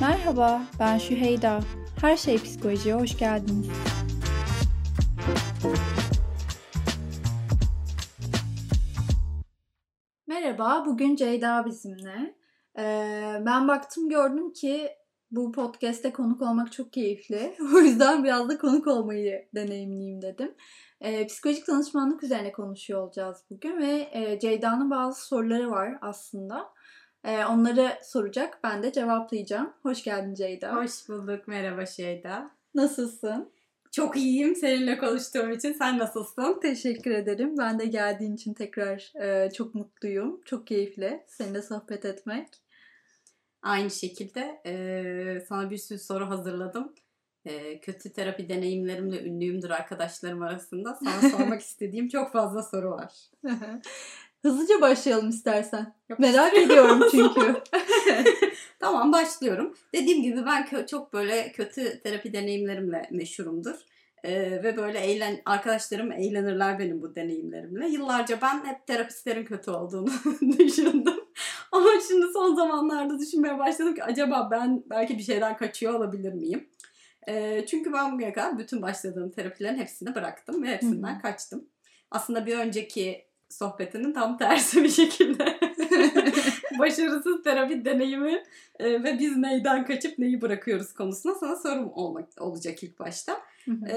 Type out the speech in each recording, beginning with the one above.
Merhaba, ben Şüheyda. Her şey psikolojiye hoş geldiniz. Merhaba, bugün Ceyda bizimle. Ee, ben baktım gördüm ki bu podcast'te konuk olmak çok keyifli. O yüzden biraz da konuk olmayı deneyimleyeyim dedim. Ee, psikolojik danışmanlık üzerine konuşuyor olacağız bugün ve e, Ceyda'nın bazı soruları var aslında. Ee, onları soracak, ben de cevaplayacağım. Hoş geldin Ceyda. Hoş bulduk, merhaba Şeyda. Nasılsın? Çok iyiyim seninle konuştuğum için. Sen nasılsın? Teşekkür ederim. Ben de geldiğin için tekrar e, çok mutluyum. Çok keyifli seninle sohbet etmek. Aynı şekilde e, sana bir sürü soru hazırladım. E, kötü terapi deneyimlerimle ünlüyümdür arkadaşlarım arasında. Sana sormak istediğim çok fazla soru var. Hızlıca başlayalım istersen. Yok. Merak ediyorum çünkü. tamam başlıyorum. Dediğim gibi ben çok böyle kötü terapi deneyimlerimle meşhurumdur. Ee, ve böyle eğlen arkadaşlarım eğlenirler benim bu deneyimlerimle. Yıllarca ben hep terapistlerin kötü olduğunu düşündüm. Ama şimdi son zamanlarda düşünmeye başladım ki acaba ben belki bir şeyden kaçıyor olabilir miyim? Ee, çünkü ben bugüne kadar bütün başladığım terapilerin hepsini bıraktım ve hepsinden Hı hı. kaçtım. Aslında bir önceki sohbetinin tam tersi bir şekilde başarısız terapi deneyimi e, ve biz neyden kaçıp neyi bırakıyoruz konusunda sana sorum olmak olacak ilk başta. E,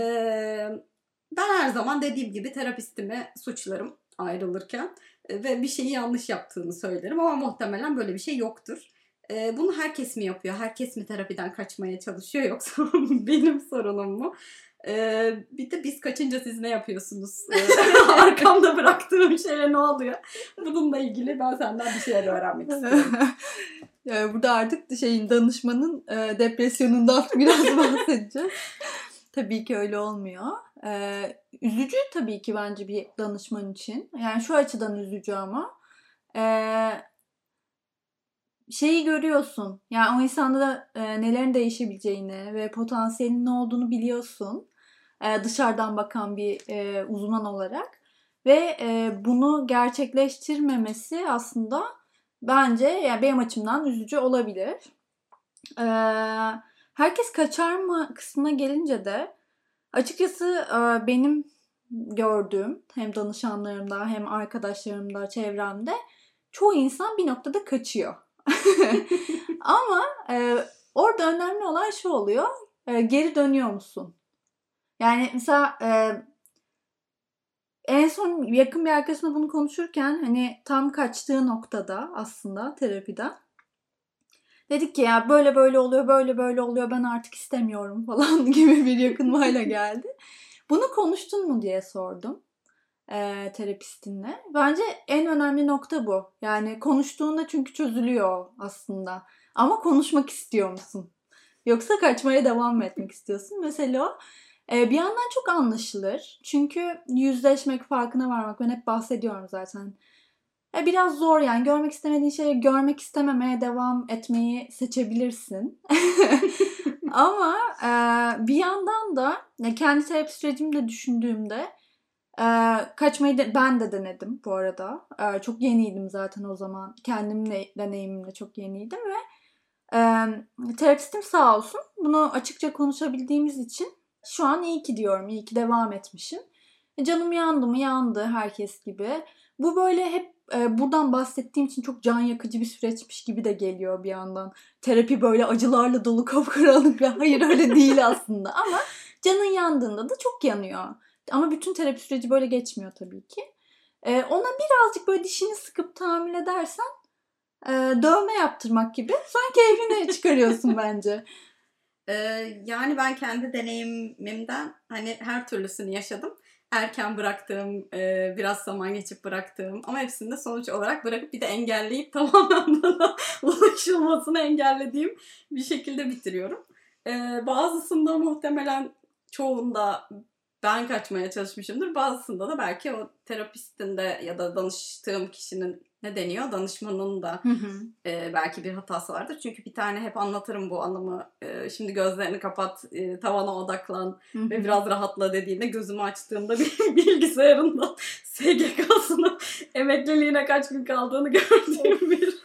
ben her zaman dediğim gibi terapistimi suçlarım ayrılırken e, ve bir şeyi yanlış yaptığını söylerim ama muhtemelen böyle bir şey yoktur. E, bunu herkes mi yapıyor? Herkes mi terapiden kaçmaya çalışıyor yoksa benim sorunum mu? E, bir de biz kaçınca siz ne yapıyorsunuz? E, arkamda bıraktığım şeye ne oluyor? Bununla ilgili ben senden bir şeyler öğrenmek istiyorum. Yani burada artık şeyin danışmanın e, depresyonundan biraz bahsedeceğiz. tabii ki öyle olmuyor. E, üzücü tabii ki bence bir danışman için. Yani şu açıdan üzücü ama. E, şeyi görüyorsun. Yani o insanda da e, nelerin değişebileceğini ve potansiyelin ne olduğunu biliyorsun. E, dışarıdan bakan bir e, uzman olarak. Ve e, bunu gerçekleştirmemesi aslında bence yani benim açımdan üzücü olabilir. E, herkes kaçar mı kısmına gelince de açıkçası e, benim gördüğüm hem danışanlarımda hem arkadaşlarımda çevremde çoğu insan bir noktada kaçıyor. Ama e, orada önemli olan şu oluyor. E, geri dönüyor musun? Yani mesela e, en son yakın bir arkadaşımla bunu konuşurken hani tam kaçtığı noktada aslında terapiden dedik ki ya böyle böyle oluyor böyle böyle oluyor ben artık istemiyorum falan gibi bir yakınmayla geldi. Bunu konuştun mu diye sordum e, terapistinle. Bence en önemli nokta bu. Yani konuştuğunda çünkü çözülüyor aslında. Ama konuşmak istiyor musun? Yoksa kaçmaya devam mı etmek istiyorsun? Mesela o. E, bir yandan çok anlaşılır. Çünkü yüzleşmek, farkına varmak. Ben hep bahsediyorum zaten. E, biraz zor yani. Görmek istemediğin şeyleri görmek istememeye devam etmeyi seçebilirsin. Ama e, bir yandan da ya kendi terapi sürecimi de düşündüğümde ee, kaçmayı de, ben de denedim bu arada. Ee, çok yeniydim zaten o zaman. Kendimle deneyimimle çok yeniydim ve e, terapistim sağ olsun. Bunu açıkça konuşabildiğimiz için şu an iyi ki diyorum. İyi ki devam etmişim. E, canım yandı mı? Yandı herkes gibi. Bu böyle hep e, buradan bahsettiğim için çok can yakıcı bir süreçmiş gibi de geliyor bir yandan. Terapi böyle acılarla dolu kapkaranlık ve hayır öyle değil aslında ama canın yandığında da çok yanıyor. Ama bütün terapi süreci böyle geçmiyor tabii ki. Ee, ona birazcık böyle dişini sıkıp tahammül edersen e, dövme yaptırmak gibi sonra keyfini çıkarıyorsun bence. Ee, yani ben kendi deneyimimden hani her türlüsünü yaşadım. Erken bıraktığım, e, biraz zaman geçip bıraktığım ama hepsinde sonuç olarak bırakıp bir de engelleyip tamamen bana ulaşılmasını engellediğim bir şekilde bitiriyorum. Ee, bazısında muhtemelen çoğunda ben kaçmaya çalışmışımdır. Bazısında da belki o terapistin de ya da danıştığım kişinin ne deniyor? Danışmanın da e, belki bir hatası vardır. Çünkü bir tane hep anlatırım bu anımı. E, şimdi gözlerini kapat, e, tavana odaklan ve biraz rahatla dediğinde gözümü açtığımda bir bilgisayarında SGK'sına emekliliğine kaç gün kaldığını gördüğüm bir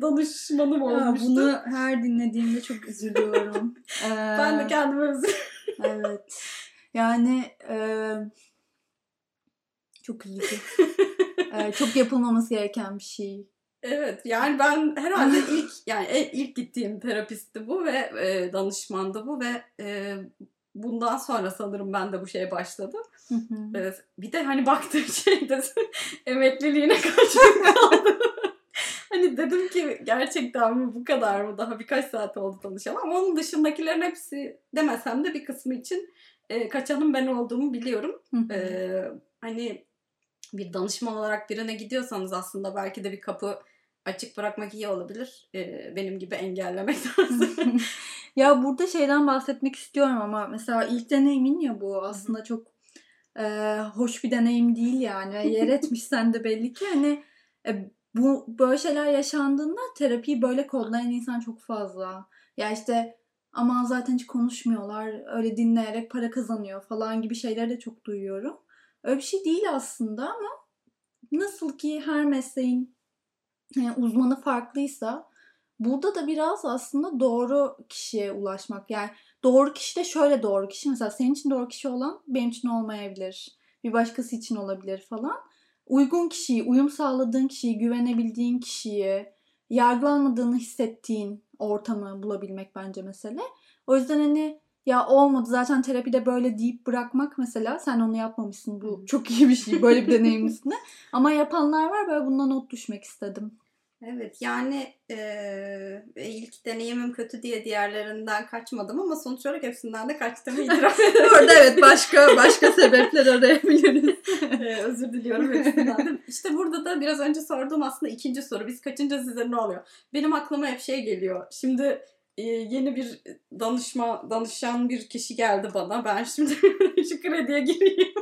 danışmanım Ya olmuştu. bunu her dinlediğimde çok üzülüyorum. Ee, Ben de kendime üzüldüm. Evet. Yani e, çok üzücü. E, çok yapılmaması gereken bir şey. Evet yani ben herhalde ilk yani e- ilk gittiğim terapistti bu ve e, danışmandı bu ve e, bundan sonra sanırım ben de bu şeye başladım. Hı hı. E, bir de hani baktığım şeyde emekliliğine kaç gün kaldı. hani dedim ki gerçekten mi bu kadar mı daha birkaç saat oldu tanışalım ama onun dışındakilerin hepsi demesem de bir kısmı için e, kaçanın ben olduğumu biliyorum. Ee, hani bir danışman olarak birine gidiyorsanız aslında belki de bir kapı açık bırakmak iyi olabilir. Ee, benim gibi engellemek lazım. ya burada şeyden bahsetmek istiyorum ama mesela ilk deneyimin ya bu aslında çok e, hoş bir deneyim değil yani. Yer etmiş sende belli ki hani e, bu böyle şeyler yaşandığında terapiyi böyle kodlayan insan çok fazla. Ya işte aman zaten hiç konuşmuyorlar öyle dinleyerek para kazanıyor falan gibi şeyleri de çok duyuyorum. Öyle bir şey değil aslında ama nasıl ki her mesleğin yani uzmanı farklıysa burada da biraz aslında doğru kişiye ulaşmak. Yani doğru kişi de şöyle doğru kişi. Mesela senin için doğru kişi olan benim için olmayabilir. Bir başkası için olabilir falan. Uygun kişiyi, uyum sağladığın kişiyi, güvenebildiğin kişiyi, yargılanmadığını hissettiğin ortamı bulabilmek bence mesele. O yüzden hani ya olmadı zaten terapide böyle deyip bırakmak mesela sen onu yapmamışsın bu çok iyi bir şey böyle bir deneyimin üstüne. Ama yapanlar var böyle bundan not düşmek istedim. Evet yani e, ilk deneyimim kötü diye diğerlerinden kaçmadım ama sonuç olarak hepsinden de kaçtığımı itiraf ederim. Orada evet başka başka sebepler arayabiliriz. Ee, özür diliyorum hepsinden de. İşte burada da biraz önce sorduğum aslında ikinci soru. Biz kaçınca size ne oluyor? Benim aklıma hep şey geliyor. Şimdi e, yeni bir danışma danışan bir kişi geldi bana. Ben şimdi şu krediye gireyim.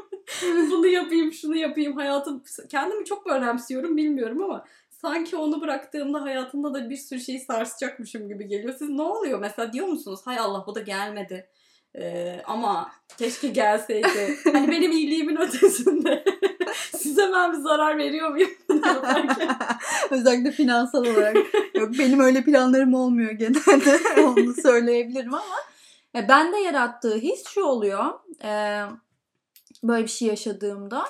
Bunu yapayım, şunu yapayım. Hayatım kendimi çok mu önemsiyorum bilmiyorum ama sanki onu bıraktığımda hayatımda da bir sürü şeyi sarsacakmışım gibi geliyor. Siz ne oluyor mesela diyor musunuz? Hay Allah bu da gelmedi. Ee, ama keşke gelseydi. hani benim iyiliğimin ötesinde. Size ben bir zarar veriyor muyum? Özellikle finansal olarak. Yok benim öyle planlarım olmuyor genelde. Onu söyleyebilirim ama e, bende yarattığı his şu oluyor. E, böyle bir şey yaşadığımda.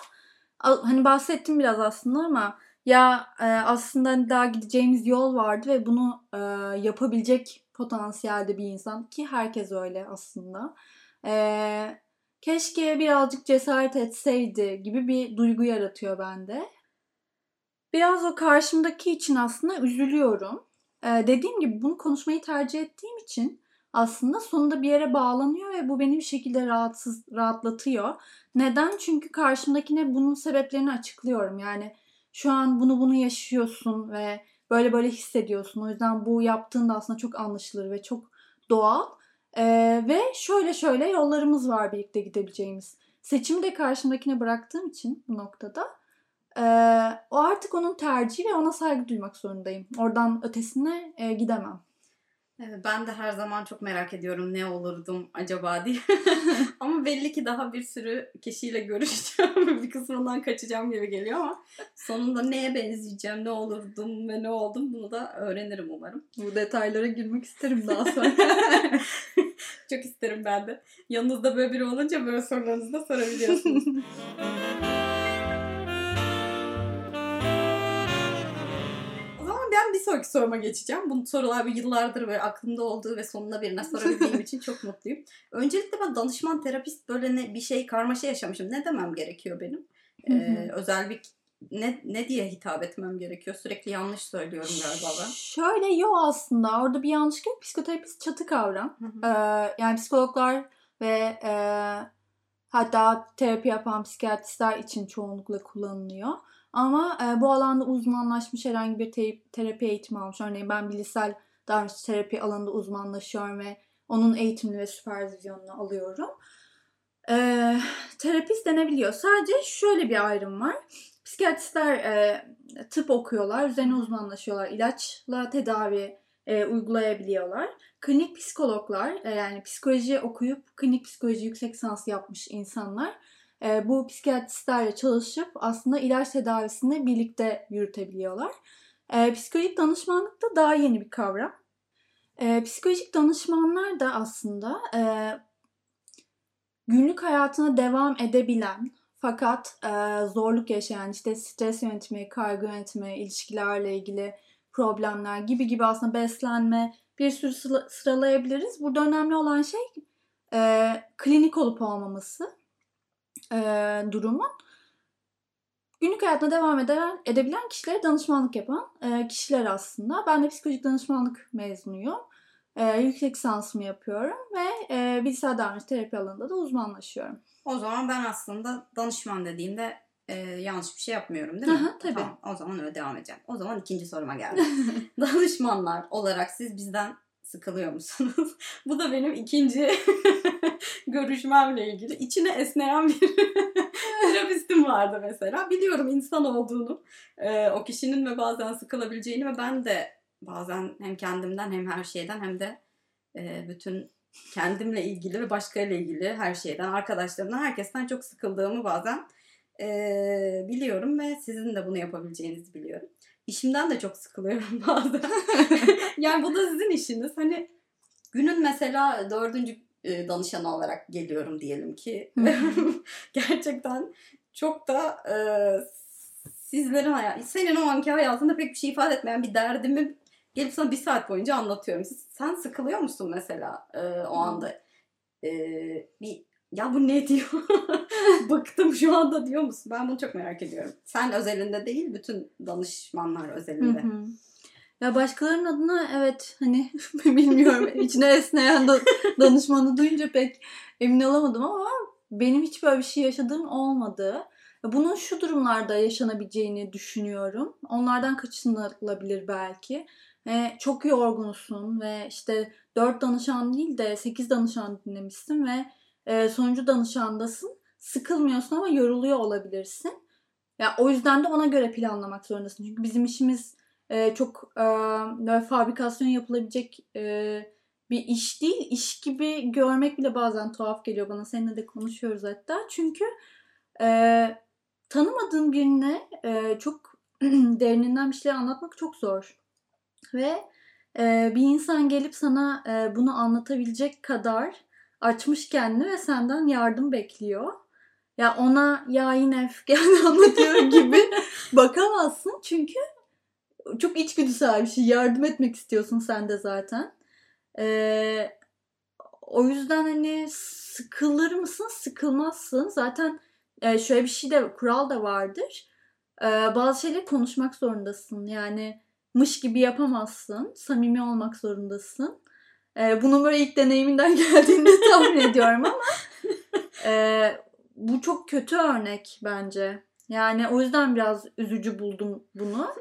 Hani bahsettim biraz aslında ama ya e, aslında hani daha gideceğimiz yol vardı ve bunu e, yapabilecek potansiyelde bir insan ki herkes öyle aslında. E, keşke birazcık cesaret etseydi gibi bir duygu yaratıyor bende. Biraz o karşımdaki için aslında üzülüyorum. Ee, dediğim gibi bunu konuşmayı tercih ettiğim için aslında sonunda bir yere bağlanıyor ve bu beni bir şekilde rahatsız rahatlatıyor. Neden? Çünkü karşımdakine bunun sebeplerini açıklıyorum. Yani şu an bunu bunu yaşıyorsun ve böyle böyle hissediyorsun. O yüzden bu yaptığın da aslında çok anlaşılır ve çok doğal. Ee, ve şöyle şöyle yollarımız var birlikte gidebileceğimiz. Seçimi de karşımdakine bıraktığım için bu noktada ee, o artık onun tercihi ve ona saygı duymak zorundayım. Oradan ötesine e, gidemem. Evet, ben de her zaman çok merak ediyorum ne olurdum acaba diye. ama belli ki daha bir sürü kişiyle görüşeceğim bir kısmından kaçacağım gibi geliyor ama sonunda neye benzeyeceğim, ne olurdum ve ne oldum bunu da öğrenirim umarım. Bu detaylara girmek isterim daha sonra. Çok isterim ben de. Yanınızda böyle biri olunca böyle sorularınızı da sorabiliyorsunuz. Sonraki soruma geçeceğim. Bu sorular bir yıllardır böyle aklımda olduğu ve sonuna birine sorabildiğim için çok mutluyum. Öncelikle ben danışman terapist böyle ne, bir şey karmaşa yaşamışım. Ne demem gerekiyor benim? Ee, özel bir ne, ne diye hitap etmem gerekiyor? Sürekli yanlış söylüyorum galiba ben. Şöyle yok aslında orada bir yanlış yok. Psikoterapist çatı kavram. Hı hı. Ee, yani psikologlar ve e, hatta terapi yapan psikiyatristler için çoğunlukla kullanılıyor. Ama e, bu alanda uzmanlaşmış herhangi bir te- terapi eğitimi almış. Örneğin ben bilişsel davranış terapi alanında uzmanlaşıyorum ve onun eğitimini ve süpervizyonunu alıyorum. e, terapist denebiliyor. Sadece şöyle bir ayrım var. Psikiyatristler e, tıp okuyorlar, üzerine uzmanlaşıyorlar, ilaçla tedavi e, uygulayabiliyorlar. Klinik psikologlar, e, yani psikoloji okuyup klinik psikoloji yüksek lisans yapmış insanlar bu psikiyatristlerle çalışıp aslında ilaç tedavisini birlikte yürütebiliyorlar. E, psikolojik danışmanlık da daha yeni bir kavram. E, psikolojik danışmanlar da aslında e, günlük hayatına devam edebilen fakat e, zorluk yaşayan işte stres yönetimi, kaygı yönetimi, ilişkilerle ilgili problemler gibi gibi aslında beslenme bir sürü sıralayabiliriz. Burada önemli olan şey e, klinik olup olmaması e, durumun. Günlük hayatına devam eden, edebilen kişilere danışmanlık yapan e, kişiler aslında. Ben de psikolojik danışmanlık mezunuyum. E, yüksek lisansımı yapıyorum ve e, bilgisayar davranış terapi alanında da uzmanlaşıyorum. O zaman ben aslında danışman dediğimde e, yanlış bir şey yapmıyorum değil mi? Aha, tabii. Tamam, o zaman öyle devam edeceğim. O zaman ikinci soruma geldim. Danışmanlar olarak siz bizden sıkılıyor musunuz? Bu da benim ikinci görüşmemle ilgili. içine esneyen bir terapistim vardı mesela. Biliyorum insan olduğunu, e, o kişinin ve bazen sıkılabileceğini ve ben de bazen hem kendimden hem her şeyden hem de e, bütün kendimle ilgili ve başkayla ilgili her şeyden, arkadaşlarımdan, herkesten çok sıkıldığımı bazen e, biliyorum ve sizin de bunu yapabileceğinizi biliyorum. İşimden de çok sıkılıyorum bazen. yani bu da sizin işiniz. Hani günün mesela dördüncü e, danışanı olarak geliyorum diyelim ki. Gerçekten çok da e, sizlerin hayat, senin o anki hayatında pek bir şey ifade etmeyen bir derdimi gelip sana bir saat boyunca anlatıyorum. Sen sıkılıyor musun mesela e, o anda? E, bir ya bu ne diyor? Bıktım şu anda diyor musun? Ben bunu çok merak ediyorum. Sen özelinde değil, bütün danışmanlar özelinde. Ya başkalarının adına evet hani bilmiyorum içine esneyen da, danışmanı duyunca pek emin olamadım ama benim hiç böyle bir şey yaşadığım olmadı. Bunun şu durumlarda yaşanabileceğini düşünüyorum. Onlardan kaçınılabilir belki. E, çok yorgunsun ve işte 4 danışan değil de 8 danışan dinlemişsin ve e, sonuncu danışandasın. Sıkılmıyorsun ama yoruluyor olabilirsin. Ya o yüzden de ona göre planlamak zorundasın. Çünkü bizim işimiz e, çok e, böyle fabrikasyon yapılabilecek e, bir iş değil. İş gibi görmek bile bazen tuhaf geliyor bana. Seninle de konuşuyoruz hatta. Çünkü e, tanımadığın birine e, çok derininden bir şeyler anlatmak çok zor. Ve e, bir insan gelip sana e, bunu anlatabilecek kadar açmış kendini ve senden yardım bekliyor. Ya ona ya yine öfkeni anlatıyor gibi bakamazsın. Çünkü çok içgüdüsel bir şey. Yardım etmek istiyorsun sen de zaten. Ee, o yüzden hani sıkılır mısın? Sıkılmazsın. Zaten e, şöyle bir şey de kural da vardır. Ee, bazı şeyleri konuşmak zorundasın. Yani mış gibi yapamazsın. Samimi olmak zorundasın. Ee, bunun böyle ilk deneyiminden geldiğini tahmin ediyorum ama e, bu çok kötü örnek bence. Yani o yüzden biraz üzücü buldum bunu.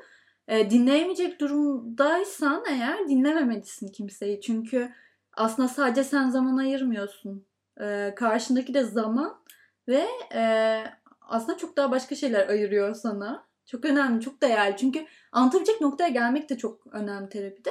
E, dinleyemeyecek durumdaysan eğer dinlememelisin kimseyi. Çünkü aslında sadece sen zaman ayırmıyorsun. E, karşındaki de zaman ve e, aslında çok daha başka şeyler ayırıyor sana. Çok önemli, çok değerli. Çünkü anlatabilecek noktaya gelmek de çok önemli terapide.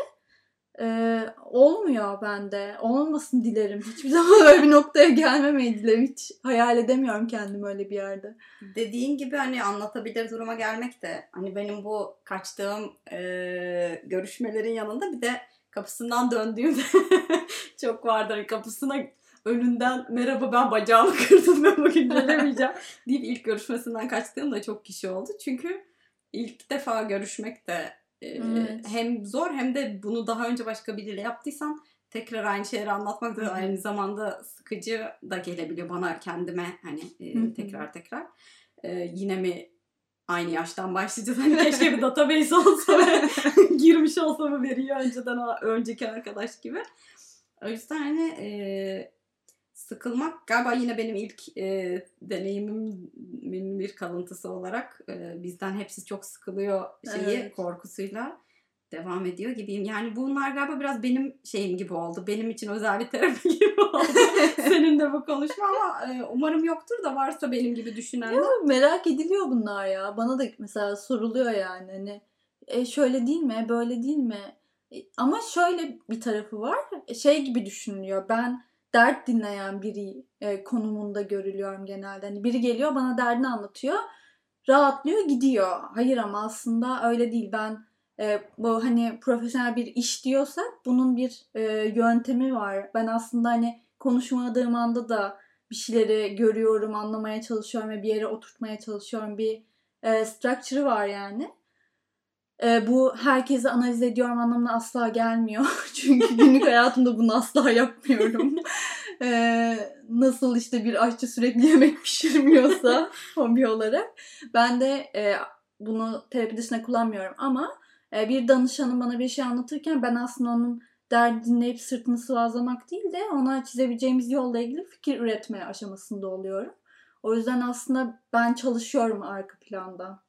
Ee, olmuyor bende. Olmasın dilerim. Hiçbir zaman öyle bir noktaya gelmemeyi dilerim. Hiç hayal edemiyorum kendimi öyle bir yerde. Dediğin gibi hani anlatabilir duruma gelmek de hani benim bu kaçtığım e, görüşmelerin yanında bir de kapısından döndüğümde çok vardır. Hani kapısına önünden merhaba ben bacağımı kırdım ben bugün gelemeyeceğim deyip ilk görüşmesinden kaçtığım da çok kişi oldu. Çünkü ilk defa görüşmek de Evet. Hem zor hem de bunu daha önce başka biriyle yaptıysan tekrar aynı şeyleri anlatmak da aynı zamanda sıkıcı da gelebiliyor bana kendime hani e, tekrar tekrar. E, yine mi aynı yaştan başlayacağız. Hani keşke bir database olsa ve girmiş olsa mı veriyor önceden önceki arkadaş gibi. O yüzden hani e, sıkılmak galiba yine benim ilk e, deneyimimin bir kalıntısı olarak e, bizden hepsi çok sıkılıyor şeyi evet. korkusuyla devam ediyor gibiyim. Yani bunlar galiba biraz benim şeyim gibi oldu. Benim için özel bir terapi gibi oldu. Senin de bu konuşma ama e, umarım yoktur da varsa benim gibi düşünenler. Merak ediliyor bunlar ya. Bana da mesela soruluyor yani. Hani e, şöyle değil mi? Böyle değil mi? E, ama şöyle bir tarafı var. E, Şey gibi düşünülüyor. Ben dert dinleyen biri e, konumunda görülüyorum genelde. Hani biri geliyor bana derdini anlatıyor. Rahatlıyor gidiyor. Hayır ama aslında öyle değil. Ben e, bu hani profesyonel bir iş diyorsak bunun bir e, yöntemi var. Ben aslında hani konuşmadığım anda da bir şeyleri görüyorum, anlamaya çalışıyorum ve bir yere oturtmaya çalışıyorum. Bir e, structure'ı var yani. E, bu herkesi analiz ediyorum anlamına asla gelmiyor. Çünkü günlük hayatımda bunu asla yapmıyorum. E, nasıl işte bir aşçı sürekli yemek pişirmiyorsa hobi olarak. Ben de e, bunu terapi dışında kullanmıyorum ama e, bir danışanın bana bir şey anlatırken ben aslında onun derdi dinleyip sırtını sıvazlamak değil de ona çizebileceğimiz yolla ilgili fikir üretme aşamasında oluyorum. O yüzden aslında ben çalışıyorum arka planda.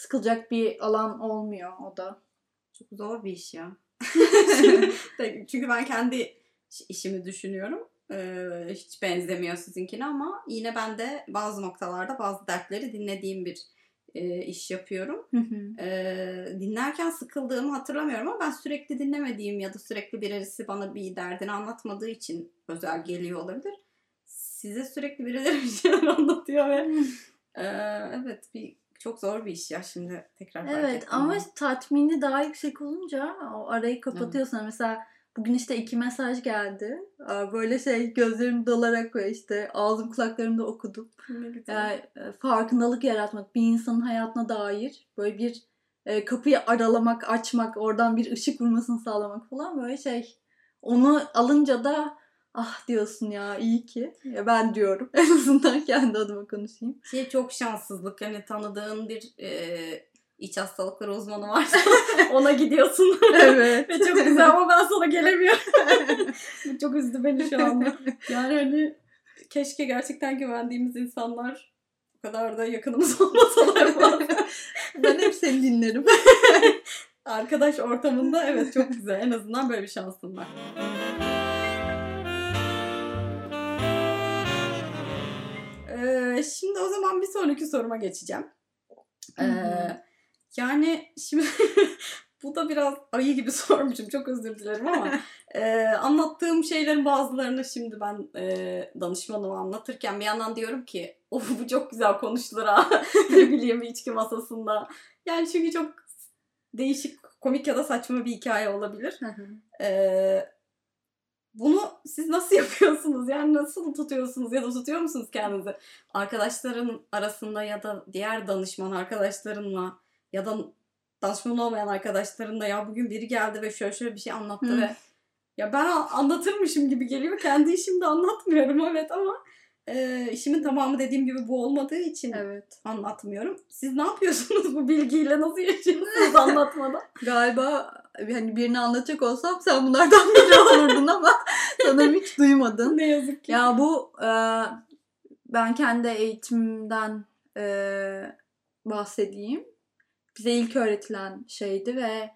Sıkılacak bir alan olmuyor o da. Çok zor bir iş ya. Çünkü ben kendi işimi düşünüyorum. Ee, hiç benzemiyor sizinkine ama yine ben de bazı noktalarda bazı dertleri dinlediğim bir e, iş yapıyorum. Ee, dinlerken sıkıldığımı hatırlamıyorum ama ben sürekli dinlemediğim ya da sürekli birisi bana bir derdini anlatmadığı için özel geliyor olabilir. Size sürekli birileri bir şeyler anlatıyor ve e, evet bir çok zor bir iş ya şimdi tekrar fark Evet ettim ama tatmini daha yüksek olunca o arayı kapatıyorsun. Mesela bugün işte iki mesaj geldi. Böyle şey gözlerim dolarak ve işte ağzım kulaklarımda okudum. Yani e, farkındalık yaratmak, bir insanın hayatına dair böyle bir e, kapıyı aralamak, açmak, oradan bir ışık vurmasını sağlamak falan böyle şey. Onu alınca da ah diyorsun ya iyi ki. Ya ben diyorum. En azından kendi adıma konuşayım. Şey çok şanssızlık hani tanıdığın bir e, iç hastalıkları uzmanı varsa ona gidiyorsun. Evet. Ve çok güzel ama ben sana gelemiyorum. Çok üzdü beni şu anda. Yani hani keşke gerçekten güvendiğimiz insanlar o kadar da yakınımız olmasalar ben hep seni dinlerim. Arkadaş ortamında evet çok güzel. En azından böyle bir şansın var. Ee, şimdi o zaman bir sonraki soruma geçeceğim. Ee, yani şimdi bu da biraz ayı gibi sormuşum. Çok özür dilerim ama e, anlattığım şeylerin bazılarını şimdi ben e, danışmanıma anlatırken bir yandan diyorum ki of bu çok güzel konuşulur ha. ne bileyim içki masasında. Yani çünkü çok değişik, komik ya da saçma bir hikaye olabilir. Ee, bunu siz nasıl yapıyorsunuz? Yani nasıl tutuyorsunuz ya da tutuyor musunuz kendinizi? Arkadaşların arasında ya da diğer danışman arkadaşlarınla ya da danışman olmayan arkadaşlarınla ya bugün biri geldi ve şöyle şöyle bir şey anlattı Hı. ve ya ben anlatırmışım gibi geliyor. Kendi işimde anlatmıyorum evet ama e, işimin tamamı dediğim gibi bu olmadığı için Evet. anlatmıyorum. Siz ne yapıyorsunuz bu bilgiyle? Nasıl yaşıyorsunuz anlatmadan? Galiba hani birini anlatacak olsam sen bunlardan biri olurdun ama sanırım hiç duymadın. ne yazık ki. Ya bu e, ben kendi eğitimimden e, bahsedeyim. Bize ilk öğretilen şeydi ve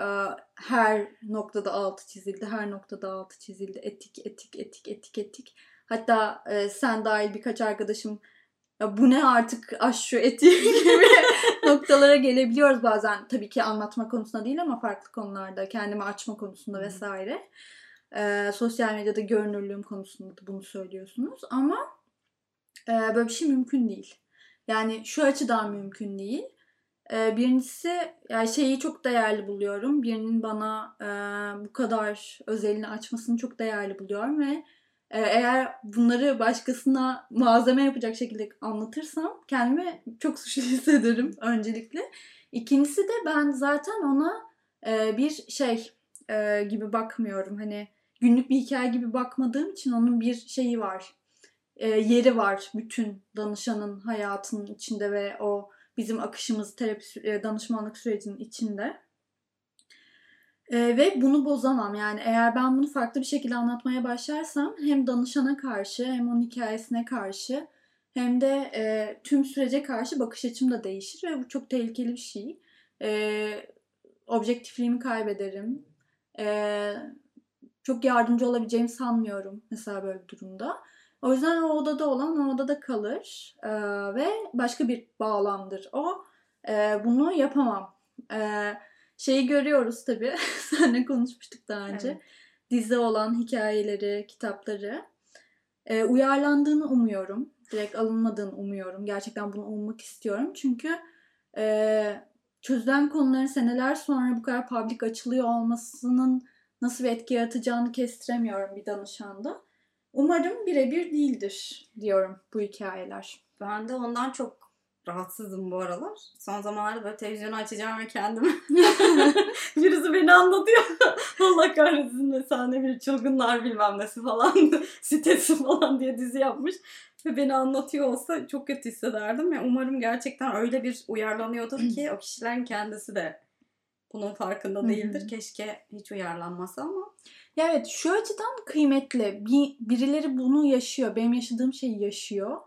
e, her noktada altı çizildi, her noktada altı çizildi. Etik, etik, etik, etik, etik. Hatta e, sen dahil birkaç arkadaşım ya bu ne artık aş şu etiği gibi noktalara gelebiliyoruz bazen. Tabii ki anlatma konusunda değil ama farklı konularda kendimi açma konusunda vesaire. Ee, sosyal medyada görünürlüğüm konusunda da bunu söylüyorsunuz ama e, böyle bir şey mümkün değil. Yani şu açıdan mümkün değil. Ee, birincisi yani şeyi çok değerli buluyorum. Birinin bana e, bu kadar özelini açmasını çok değerli buluyorum ve eğer bunları başkasına malzeme yapacak şekilde anlatırsam kendimi çok suçlu hissederim öncelikle. İkincisi de ben zaten ona e, bir şey e, gibi bakmıyorum. Hani günlük bir hikaye gibi bakmadığım için onun bir şeyi var. E, yeri var bütün danışanın hayatının içinde ve o bizim akışımız terapi danışmanlık sürecinin içinde. E, ve bunu bozamam. Yani eğer ben bunu farklı bir şekilde anlatmaya başlarsam hem danışana karşı hem onun hikayesine karşı hem de e, tüm sürece karşı bakış açım da değişir ve bu çok tehlikeli bir şey. E, objektifliğimi kaybederim. E, çok yardımcı olabileceğimi sanmıyorum mesela böyle bir durumda. O yüzden o odada olan o odada kalır e, ve başka bir bağlamdır o. E, bunu yapamam. E, şeyi görüyoruz tabii. Seninle konuşmuştuk daha önce. Evet. Dizi olan hikayeleri, kitapları. E, uyarlandığını umuyorum. Direkt alınmadığını umuyorum. Gerçekten bunu ummak istiyorum. Çünkü e, çözülen konuların seneler sonra bu kadar public açılıyor olmasının nasıl bir etki yaratacağını kestiremiyorum bir danışanda. Umarım birebir değildir diyorum bu hikayeler. Ben de ondan çok rahatsızım bu aralar. Son zamanlarda böyle televizyonu açacağım ve kendimi birisi beni anlatıyor. Allah kahretsin mesela ne bir çılgınlar bilmem nesi falan sitesi falan diye dizi yapmış. Ve beni anlatıyor olsa çok kötü hissederdim. Ve umarım gerçekten öyle bir uyarlanıyordur ki o kişilerin kendisi de bunun farkında değildir. Keşke hiç uyarlanmasa ama Ya evet şu açıdan kıymetli. Bir, birileri bunu yaşıyor. Benim yaşadığım şeyi yaşıyor.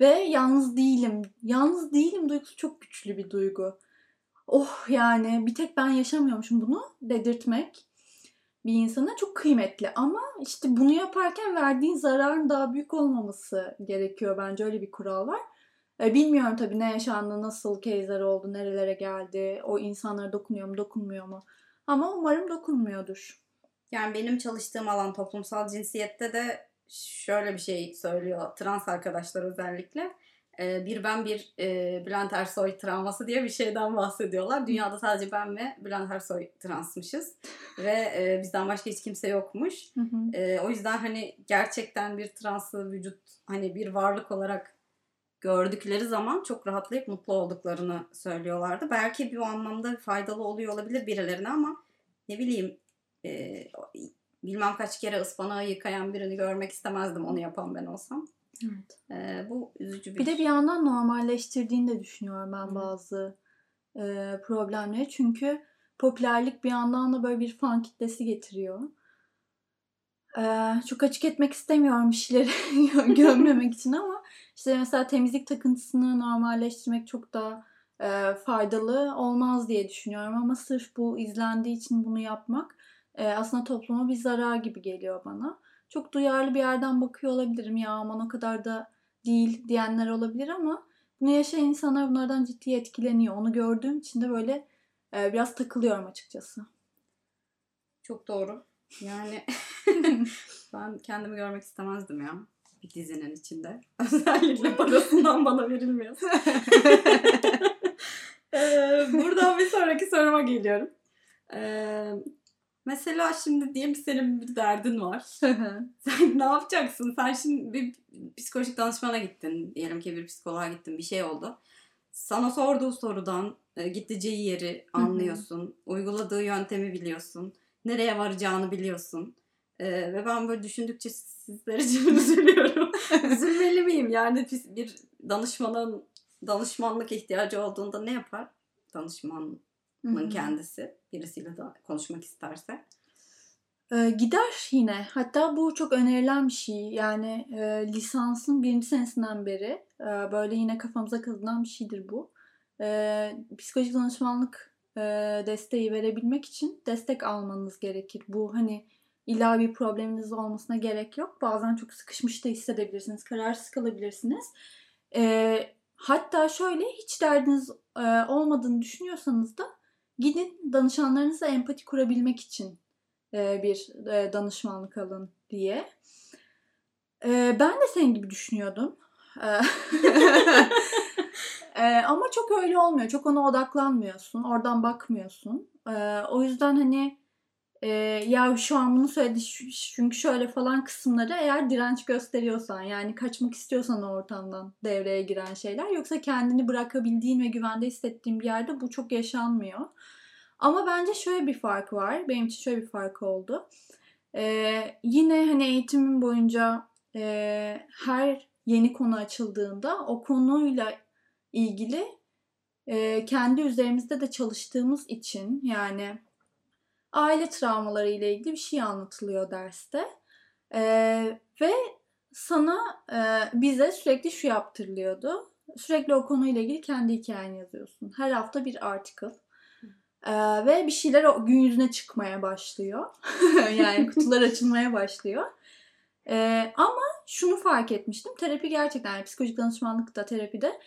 Ve yalnız değilim. Yalnız değilim duygusu çok güçlü bir duygu. Oh yani bir tek ben yaşamıyormuşum bunu dedirtmek bir insana çok kıymetli. Ama işte bunu yaparken verdiğin zararın daha büyük olmaması gerekiyor. Bence öyle bir kural var. E, bilmiyorum tabii ne yaşandı, nasıl case'ler oldu, nerelere geldi, o insanlara dokunuyor mu, dokunmuyor mu. Ama umarım dokunmuyordur. Yani benim çalıştığım alan toplumsal cinsiyette de şöyle bir şey söylüyor trans arkadaşlar özellikle. Ee, bir ben bir e, Bülent Ersoy travması diye bir şeyden bahsediyorlar. Dünyada sadece ben ve Bülent Ersoy transmışız. Ve e, bizden başka hiç kimse yokmuş. Hı hı. E, o yüzden hani gerçekten bir transı vücut hani bir varlık olarak gördükleri zaman çok rahatlayıp mutlu olduklarını söylüyorlardı. Belki bu anlamda faydalı oluyor olabilir birilerine ama ne bileyim e, bilmem kaç kere ıspanağı yıkayan birini görmek istemezdim onu yapan ben olsam. Evet. E, bu üzücü bir, Bir de bir yandan normalleştirdiğini de düşünüyorum ben Hı. bazı e, problemleri. Çünkü popülerlik bir yandan da böyle bir fan kitlesi getiriyor. E, çok açık etmek istemiyorum gö- gömmemek için ama işte mesela temizlik takıntısını normalleştirmek çok daha e, faydalı olmaz diye düşünüyorum. Ama sırf bu izlendiği için bunu yapmak e, aslında topluma bir zarar gibi geliyor bana. Çok duyarlı bir yerden bakıyor olabilirim ya aman o kadar da değil diyenler olabilir ama bunu yaşayan insanlar bunlardan ciddi etkileniyor. Onu gördüğüm için de böyle e, biraz takılıyorum açıkçası. çok doğru. Yani ben kendimi görmek istemezdim ya bir dizinin içinde. Özellikle parasından bana verilmiyor. Ee, buradan bir sonraki soruma geliyorum. Ee, mesela şimdi diyelim ki senin bir derdin var. Sen ne yapacaksın? Sen şimdi bir psikolojik danışmana gittin. Diyelim ki bir psikoloğa gittin. Bir şey oldu. Sana sorduğu sorudan e, gideceği yeri anlıyorsun. Uyguladığı yöntemi biliyorsun. Nereye varacağını biliyorsun. Ee, ve ben böyle düşündükçe sizler için üzülüyorum. Üzülmeli miyim? Yani bir danışmanın danışmanlık ihtiyacı olduğunda ne yapar? Danışmanın Hı hı. kendisi birisiyle de konuşmak isterse. E, gider yine. Hatta bu çok önerilen bir şey. Yani e, lisansın birinci senesinden beri e, böyle yine kafamıza kazınan bir şeydir bu. E, psikolojik danışmanlık e, desteği verebilmek için destek almanız gerekir. Bu hani illa bir probleminiz olmasına gerek yok. Bazen çok sıkışmış da hissedebilirsiniz. Kararsız kalabilirsiniz. E, hatta şöyle hiç derdiniz e, olmadığını düşünüyorsanız da gidin danışanlarınızla empati kurabilmek için e, bir e, danışmanlık alın diye. E, Ben de senin gibi düşünüyordum. Ama çok öyle olmuyor. Çok ona odaklanmıyorsun. Oradan bakmıyorsun. O yüzden hani e, ya şu an bunu söyledi çünkü şöyle falan kısımları eğer direnç gösteriyorsan yani kaçmak istiyorsan o ortamdan devreye giren şeyler yoksa kendini bırakabildiğin ve güvende hissettiğin bir yerde bu çok yaşanmıyor. Ama bence şöyle bir farkı var. Benim için şöyle bir farkı oldu. Ee, yine hani eğitimim boyunca e, her yeni konu açıldığında o konuyla ilgili e, kendi üzerimizde de çalıştığımız için yani aile travmaları ile ilgili bir şey anlatılıyor derste. Ee, ve sana e, bize sürekli şu yaptırılıyordu. Sürekli o konuyla ilgili kendi hikayeni yazıyorsun. Her hafta bir article. Ee, ve bir şeyler o gün yüzüne çıkmaya başlıyor. yani kutular açılmaya başlıyor. Ee, ama şunu fark etmiştim. Terapi gerçekten yani psikolojik danışmanlıkta terapide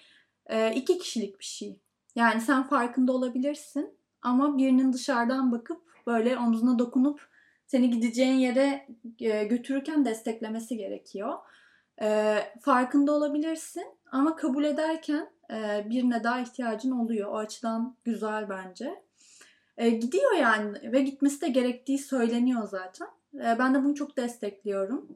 e, iki kişilik bir şey. Yani sen farkında olabilirsin ama birinin dışarıdan bakıp böyle omzuna dokunup seni gideceğin yere e, götürürken desteklemesi gerekiyor. E, farkında olabilirsin ama kabul ederken e, birine daha ihtiyacın oluyor. O açıdan güzel bence. Gidiyor yani ve gitmesi de gerektiği söyleniyor zaten. Ben de bunu çok destekliyorum.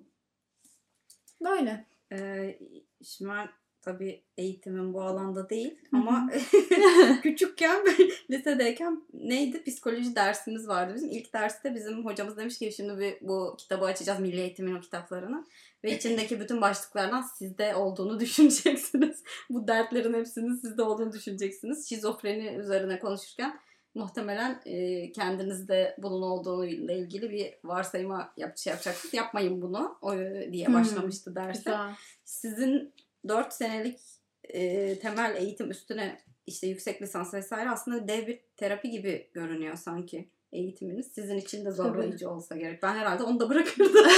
Böyle. Ee, şimdi ben tabii eğitimim bu alanda değil ama küçükken lisedeyken neydi? Psikoloji dersimiz vardı bizim. İlk derste bizim hocamız demiş ki şimdi bir, bu kitabı açacağız milli eğitimin o kitaplarını. Ve içindeki bütün başlıklardan sizde olduğunu düşüneceksiniz. Bu dertlerin hepsinin sizde olduğunu düşüneceksiniz. Şizofreni üzerine konuşurken muhtemelen e, kendinizde bunun olduğuyla ilgili bir varsayıma yap, şey yapacaksınız. Yapmayın bunu o, diye Hmm, başlamıştı derse. Güzel. Sizin 4 senelik e, temel eğitim üstüne işte yüksek lisans vesaire aslında dev bir terapi gibi görünüyor sanki eğitiminiz. Sizin için de zorlayıcı olsa gerek. Ben herhalde onu da bırakırdım.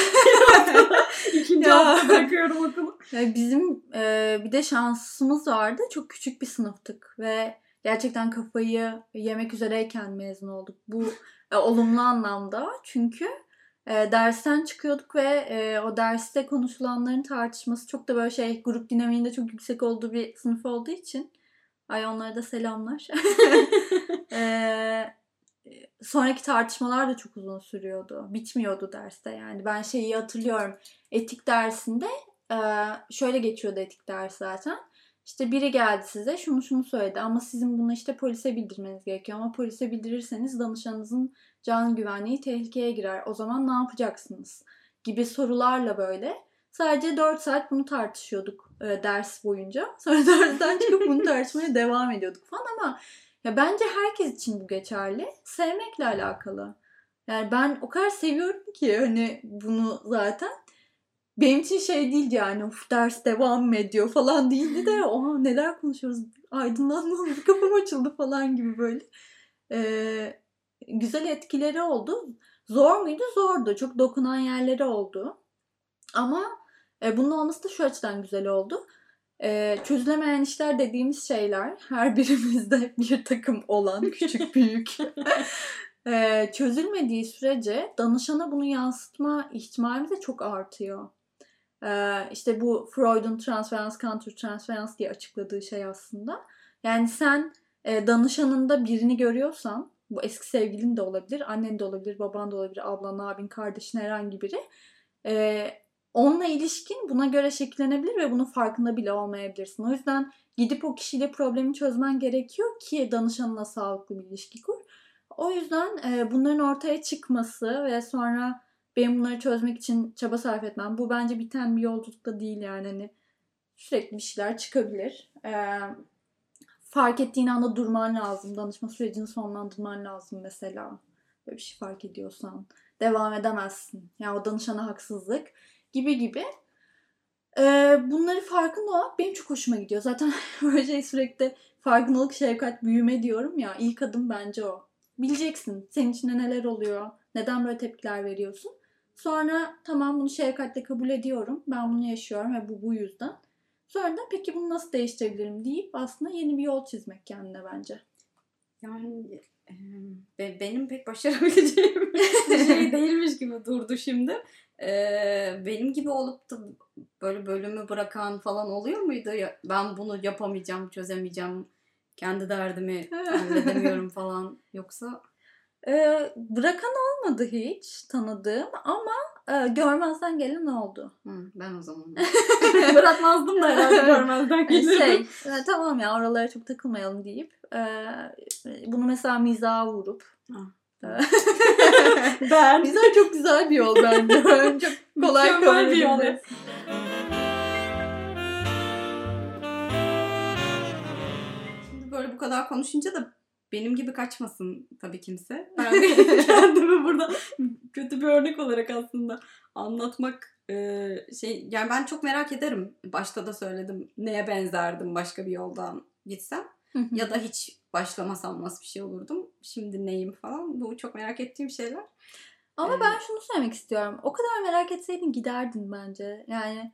İkinci Ya. hafta bırakıyorum okulu. Ya bizim e, bir de şansımız vardı. Çok küçük bir sınıftık ve gerçekten kafayı yemek üzereyken mezun olduk. Bu e, olumlu anlamda çünkü e, dersten çıkıyorduk ve e, o derste konuşulanların tartışması çok da böyle şey grup dinamiğinde çok yüksek olduğu bir sınıf olduğu için ay onlara da selamlar. e, sonraki tartışmalar da çok uzun sürüyordu. Bitmiyordu derste yani. Ben şeyi hatırlıyorum. Etik dersinde e, şöyle geçiyordu etik ders zaten. İşte biri geldi size şunu şunu söyledi ama sizin bunu işte polise bildirmeniz gerekiyor. Ama polise bildirirseniz danışanınızın can güvenliği tehlikeye girer. O zaman ne yapacaksınız? Gibi sorularla böyle. Sadece 4 saat bunu tartışıyorduk e, ders boyunca. Sonra dersten çıkıp bunu tartışmaya devam ediyorduk falan ama ya bence herkes için bu geçerli. Sevmekle alakalı. Yani ben o kadar seviyorum ki hani bunu zaten. Benim için şey değildi yani of ders devam mı ediyor falan değildi de oha neler konuşuyoruz aydınlanma oldu kafam açıldı falan gibi böyle. Ee, güzel etkileri oldu. Zor muydu? Zordu. Çok dokunan yerleri oldu. Ama e, bunun olması da şu açıdan güzel oldu. E, çözülemeyen işler dediğimiz şeyler her birimizde bir takım olan küçük büyük e, çözülmediği sürece danışana bunu yansıtma ihtimalimiz de çok artıyor. E, işte bu Freud'un transferans, countertransferans diye açıkladığı şey aslında. Yani sen e, danışanında birini görüyorsan bu eski sevgilin de olabilir, annen de olabilir, baban da olabilir, ablan, abin, kardeşin herhangi biri. E, onunla ilişkin buna göre şekillenebilir ve bunun farkında bile olmayabilirsin. O yüzden gidip o kişiyle problemi çözmen gerekiyor ki danışanına sağlıklı bir ilişki kur. O yüzden e, bunların ortaya çıkması ve sonra benim bunları çözmek için çaba sarf etmem. Bu bence biten bir yolculukta değil yani. Hani sürekli bir şeyler çıkabilir. E, fark ettiğin anda durman lazım. Danışma sürecini sonlandırman lazım mesela. Böyle bir şey fark ediyorsan. Devam edemezsin. Yani o danışana haksızlık gibi gibi. Ee, bunları farkında olmak benim çok hoşuma gidiyor. Zaten böyle şey sürekli farkındalık, şefkat, büyüme diyorum ya. İlk adım bence o. Bileceksin senin içinde neler oluyor, neden böyle tepkiler veriyorsun. Sonra tamam bunu şefkatle kabul ediyorum. Ben bunu yaşıyorum ve bu bu yüzden. Sonra da peki bunu nasıl değiştirebilirim deyip aslında yeni bir yol çizmek kendine bence. Yani e, be- benim pek başarabileceğim bir şey değilmiş gibi durdu şimdi. E, benim gibi olup da böyle bölümü bırakan falan oluyor muydu? Ya, ben bunu yapamayacağım, çözemeyeceğim, kendi derdimi halledemiyorum falan. Yoksa Ee, bırakan olmadı hiç tanıdığım ama e, görmezden gelen oldu. hı, ben o zaman bırakmazdım da herhalde görmezden gelirdim. şey e, tamam ya oralara çok takılmayalım deyip e, bunu mesela mizaha vurup ben Mizah çok güzel bir yol bence. çok kolay kabul bir yol. Şimdi böyle bu kadar konuşunca da benim gibi kaçmasın tabii kimse. Ben kendimi burada kötü bir örnek olarak aslında anlatmak e, şey yani ben çok merak ederim. Başta da söyledim neye benzerdim başka bir yoldan gitsem ya da hiç başlamasam nasıl bir şey olurdum. şimdi neyim falan. Bu çok merak ettiğim şeyler. Ama Ee, ben şunu söylemek istiyorum. O kadar merak etseydin giderdin bence. Yani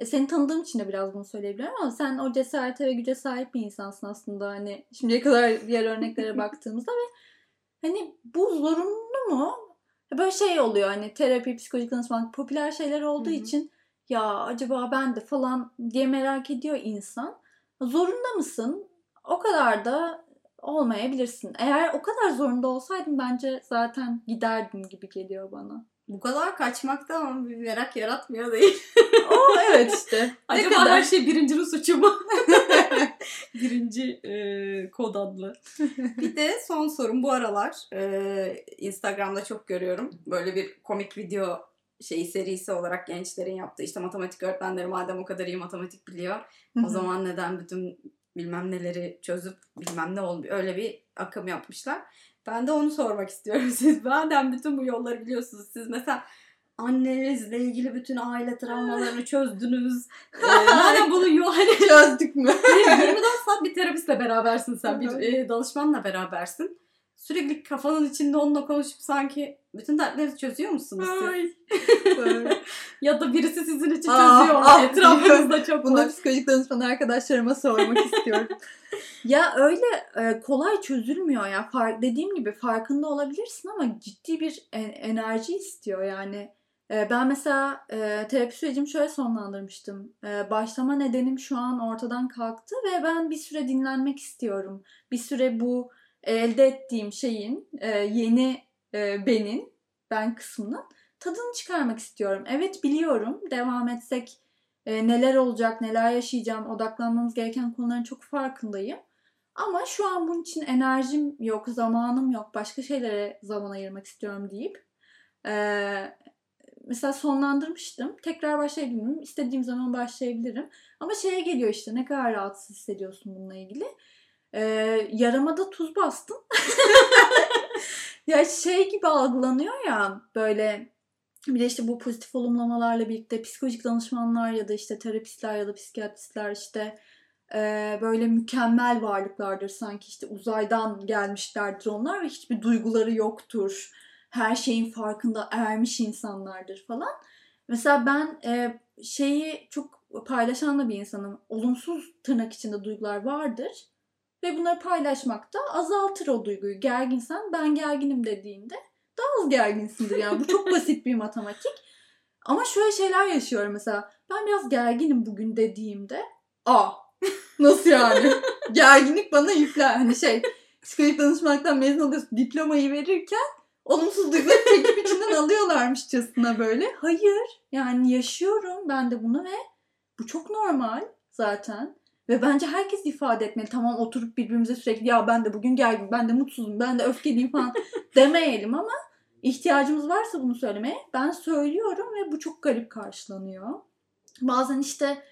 e, seni tanıdığım için de biraz bunu söyleyebilirim ama sen o cesarete ve güce sahip bir insansın aslında. Hani şimdiye kadar diğer örneklere baktığımızda ve hani bu zorunlu mu? Böyle şey oluyor hani terapi, psikolojik danışmanlık popüler şeyler olduğu Hı hı. için ya acaba ben de falan diye merak ediyor insan. Zorunda mısın? O kadar da olmayabilirsin. Eğer o kadar zorunda olsaydın bence zaten giderdin gibi geliyor bana. Bu kadar kaçmakta ama bir merak yaratmıyor değil. O evet işte. ne Acaba kadar? her şey birincinin suçu mu? Birinci e, kod adlı. Bir de son sorum bu aralar e, Instagram'da çok görüyorum. Böyle bir komik video şeyi serisi olarak gençlerin yaptığı işte matematik öğretmenleri madem o kadar iyi matematik biliyor o zaman neden bütün bilmem neleri çözüp bilmem ne olmuyor öyle bir akım yapmışlar. Ben de onu sormak istiyorum. Siz madem bütün bu yolları biliyorsunuz siz mesela annenizle ilgili bütün aile travmalarını çözdünüz. Ee, madem bunu yol hani çözdük mü? 24 saat bir terapistle berabersin sen. Bir e, danışmanla berabersin. Sürekli kafanın içinde onunla konuşup sanki bütün dertleri çözüyor musunuz siz? Ya da birisi sizin için Ah, çözüyor mu? ah, Etrafınızda çok Bunu var. psikolojik danışman arkadaşlarıma sormak istiyorum. ya öyle e, kolay çözülmüyor ya. Fark, dediğim gibi farkında olabilirsin ama ciddi bir en- enerji istiyor yani. E, ben mesela e, terapi sürecimi şöyle sonlandırmıştım. E, başlama nedenim şu an ortadan kalktı ve ben bir süre dinlenmek istiyorum. Bir süre bu elde ettiğim şeyin e, yeni e, benin, ben kısmının tadını çıkarmak istiyorum. Evet biliyorum devam etsek e, neler olacak, neler yaşayacağım, odaklanmamız gereken konuların çok farkındayım. Ama şu an bunun için enerjim yok, zamanım yok, başka şeylere zaman ayırmak istiyorum deyip mesela sonlandırmıştım. Tekrar başlayabilirim. İstediğim zaman başlayabilirim. Ama şeye geliyor işte ne kadar rahatsız hissediyorsun bununla ilgili. E, yarama tuz bastım. ya şey gibi algılanıyor ya böyle bir de işte bu pozitif olumlamalarla birlikte psikolojik danışmanlar ya da işte terapistler ya da psikiyatristler işte e, böyle mükemmel varlıklardır sanki işte uzaydan gelmişlerdir onlar ve hiçbir duyguları yoktur. Her şeyin farkında ermiş insanlardır falan. Mesela ben e, şeyi çok paylaşan da bir insanım. Olumsuz tırnak içinde duygular vardır. Ve bunları paylaşmak da azaltır o duyguyu. Gerginsen ben gerginim dediğinde daha az gerginsindir yani. Bu çok basit bir matematik. Ama şöyle şeyler yaşıyorum mesela. Ben biraz gerginim bugün dediğimde. Aa nasıl yani? Gerginlik bana yükler. Hani şey psikolojik danışmanlıktan mezun oluyorsun diplomayı verirken olumsuz duyguları çekip içinden alıyorlarmışçasına böyle. Hayır yani yaşıyorum ben de bunu ve bu çok normal zaten. Ve bence herkes ifade etmeli. Tamam oturup birbirimize sürekli ya ben de bugün gergin, ben de mutsuzum, ben de öfkeliyim falan demeyelim ama ihtiyacımız varsa bunu söylemeye ben söylüyorum ve bu çok garip karşılanıyor. Bazen işte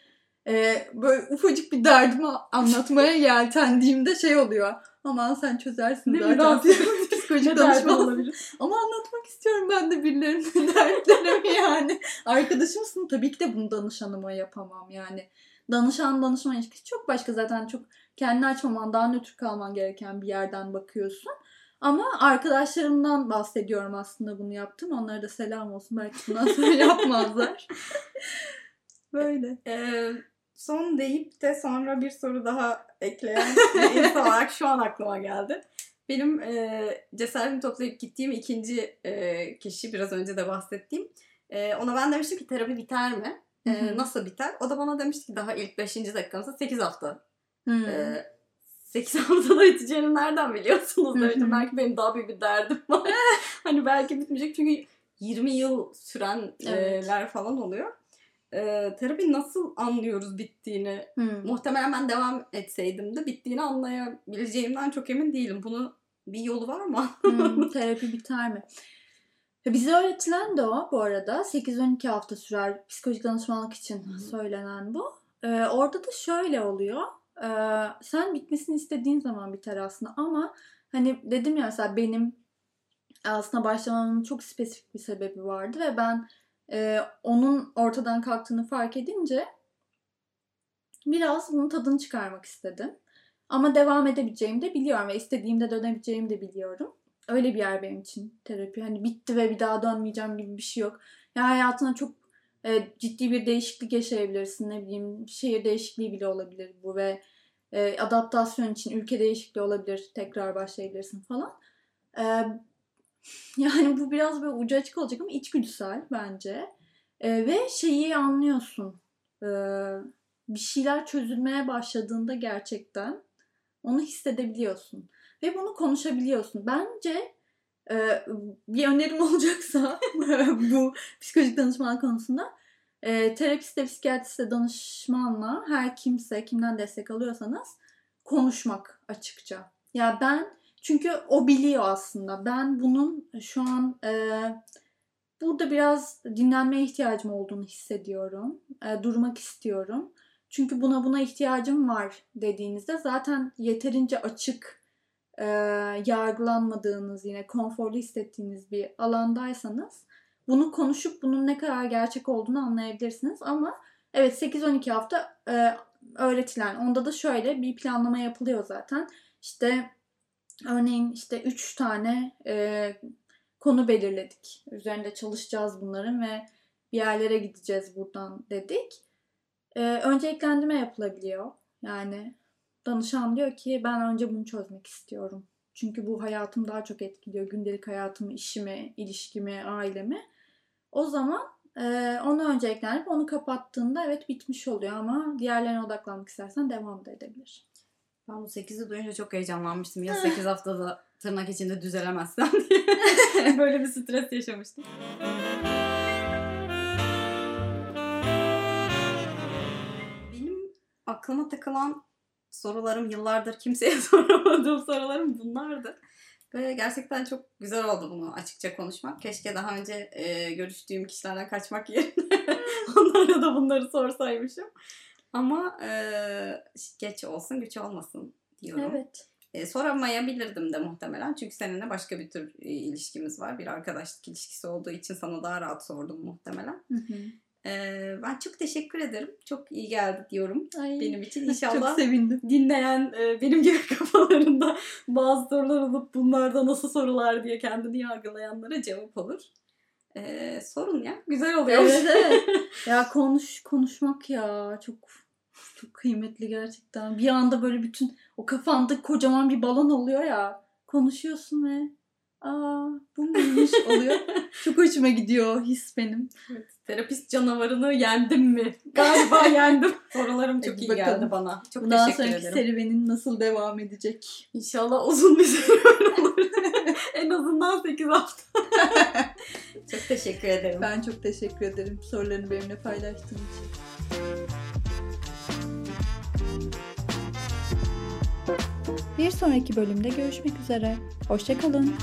e, böyle ufacık bir derdimi anlatmaya yeltendiğimde şey oluyor. Aman sen çözersin Ne zaten. münasebet. Psikolojik danışman olabilir? ama anlatmak istiyorum ben de birilerinin dertlerimi yani. Arkadaşımsın tabii ki de bunu danışanıma yapamam yani. Danışan danışman ilişkisi çok başka zaten çok kendini açmaman daha nötr kalman gereken bir yerden bakıyorsun. Ama arkadaşlarımdan bahsediyorum aslında bunu yaptım. Onlara da selam olsun. Belki bundan sonra yapmazlar. Böyle. Ee, son deyip de sonra bir soru daha ekleyen bir insan olarak şu an aklıma geldi. Benim e, cesaretimi toplayıp gittiğim ikinci e, kişi biraz önce de bahsettiğim. E, ona ben demiştim ki terapi biter mi? E, nasıl biter? O da bana demişti ki daha ilk 5. dakikamızda 8 hafta. Hmm. E, 8 haftada biteceğini nereden biliyorsunuz demiştim. belki benim daha büyük bir derdim var. hani belki bitmeyecek çünkü 20 yıl sürenler Evet. falan oluyor. E, terapi nasıl anlıyoruz bittiğini? Hmm. Muhtemelen ben devam etseydim de bittiğini anlayabileceğimden çok emin değilim. Bunu bir yolu var mı? Hmm, terapi biter mi? Bize öğretilen de o bu arada. 8-12 hafta sürer psikolojik danışmanlık için Hı hı. söylenen bu. Ee, orada da şöyle oluyor. Ee, sen bitmesini istediğin zaman biter aslında ama hani dedim ya mesela benim aslında başlamamın çok spesifik bir sebebi vardı ve ben e, onun ortadan kalktığını fark edince biraz bunun tadını çıkarmak istedim. Ama devam edebileceğimi de biliyorum ve istediğimde dönebileceğimi de biliyorum. Öyle bir yer benim için terapi. Hani bitti ve bir daha dönmeyeceğim gibi bir şey yok. Ya hayatına çok e, ciddi bir değişiklik yaşayabilirsin. Ne bileyim şehir değişikliği bile olabilir bu ve e, adaptasyon için ülke değişikliği olabilir. Tekrar başlayabilirsin falan. E, yani bu biraz böyle ucu açık olacak ama içgüdüsel bence. E, ve şeyi anlıyorsun. E, bir şeyler çözülmeye başladığında gerçekten onu hissedebiliyorsun. Ve bunu konuşabiliyorsun. Bence e, bir önerim olacaksa bu psikolojik danışman konusunda e, terapiste, psikiyatriste, danışmanla her kimse kimden destek alıyorsanız konuşmak açıkça. Ya ben çünkü o biliyor aslında. Ben bunun şu an e, burada biraz dinlenmeye ihtiyacım olduğunu hissediyorum. E, durmak istiyorum. Çünkü buna buna ihtiyacım var dediğinizde zaten yeterince açık e, yargılanmadığınız yine konforlu hissettiğiniz bir alandaysanız bunu konuşup bunun ne kadar gerçek olduğunu anlayabilirsiniz. Ama evet 8-12 hafta e, öğretilen onda da şöyle bir planlama yapılıyor zaten. İşte örneğin işte 3 tane e, konu belirledik. Üzerinde çalışacağız bunların ve bir yerlere gideceğiz buradan dedik. E, önce eklendirme yapılabiliyor. Yani danışan diyor ki ben önce bunu çözmek istiyorum. Çünkü bu hayatımı daha çok etkiliyor. Gündelik hayatımı, işimi, ilişkimi, ailemi. O zaman e, onu önce eklenip onu kapattığında evet bitmiş oluyor ama diğerlerine odaklanmak istersen devam da edebilir. Ben bu 8'i duyunca çok heyecanlanmıştım. Ya 8 haftada tırnak içinde düzelemezsem diye. Böyle bir stres yaşamıştım. Aklıma takılan sorularım yıllardır kimseye soramadığım sorularım bunlardı. Ve gerçekten çok güzel oldu bunu açıkça konuşmak. Keşke daha önce e, görüştüğüm kişilerden kaçmak yerine onlara da bunları sorsaymışım. Ama e, geç olsun güç olmasın diyorum. Evet. E, soramayabilirdim de muhtemelen. Çünkü seninle başka bir tür e, ilişkimiz var. Bir arkadaşlık ilişkisi olduğu için sana daha rahat sordum muhtemelen. Hı hı. Ben çok teşekkür ederim. Çok iyi geldi diyorum Ay, benim için. çok İnşallah sevindim. dinleyen benim gibi kafalarında bazı sorular olup bunlarda nasıl sorular diye kendini yargılayanlara cevap olur. E, sorun ya. Güzel oluyor. Evet evet. ya konuş konuşmak ya çok çok kıymetli gerçekten. Bir anda böyle bütün o kafanda kocaman bir balon oluyor ya. Konuşuyorsun ve aa bu muymuş oluyor. çok hoşuma gidiyor his benim. Evet, Terapist canavarını yendim mi? Galiba yendim. Sorularım çok iyi bakalım. geldi bana. Çok Bundan teşekkür sonraki ederim. serüvenin nasıl devam edecek? İnşallah uzun bir serüven olur. en azından 8 hafta. çok teşekkür ederim. Ben çok teşekkür ederim sorularını benimle paylaştığın için. Bir sonraki bölümde görüşmek üzere. Hoşçakalın.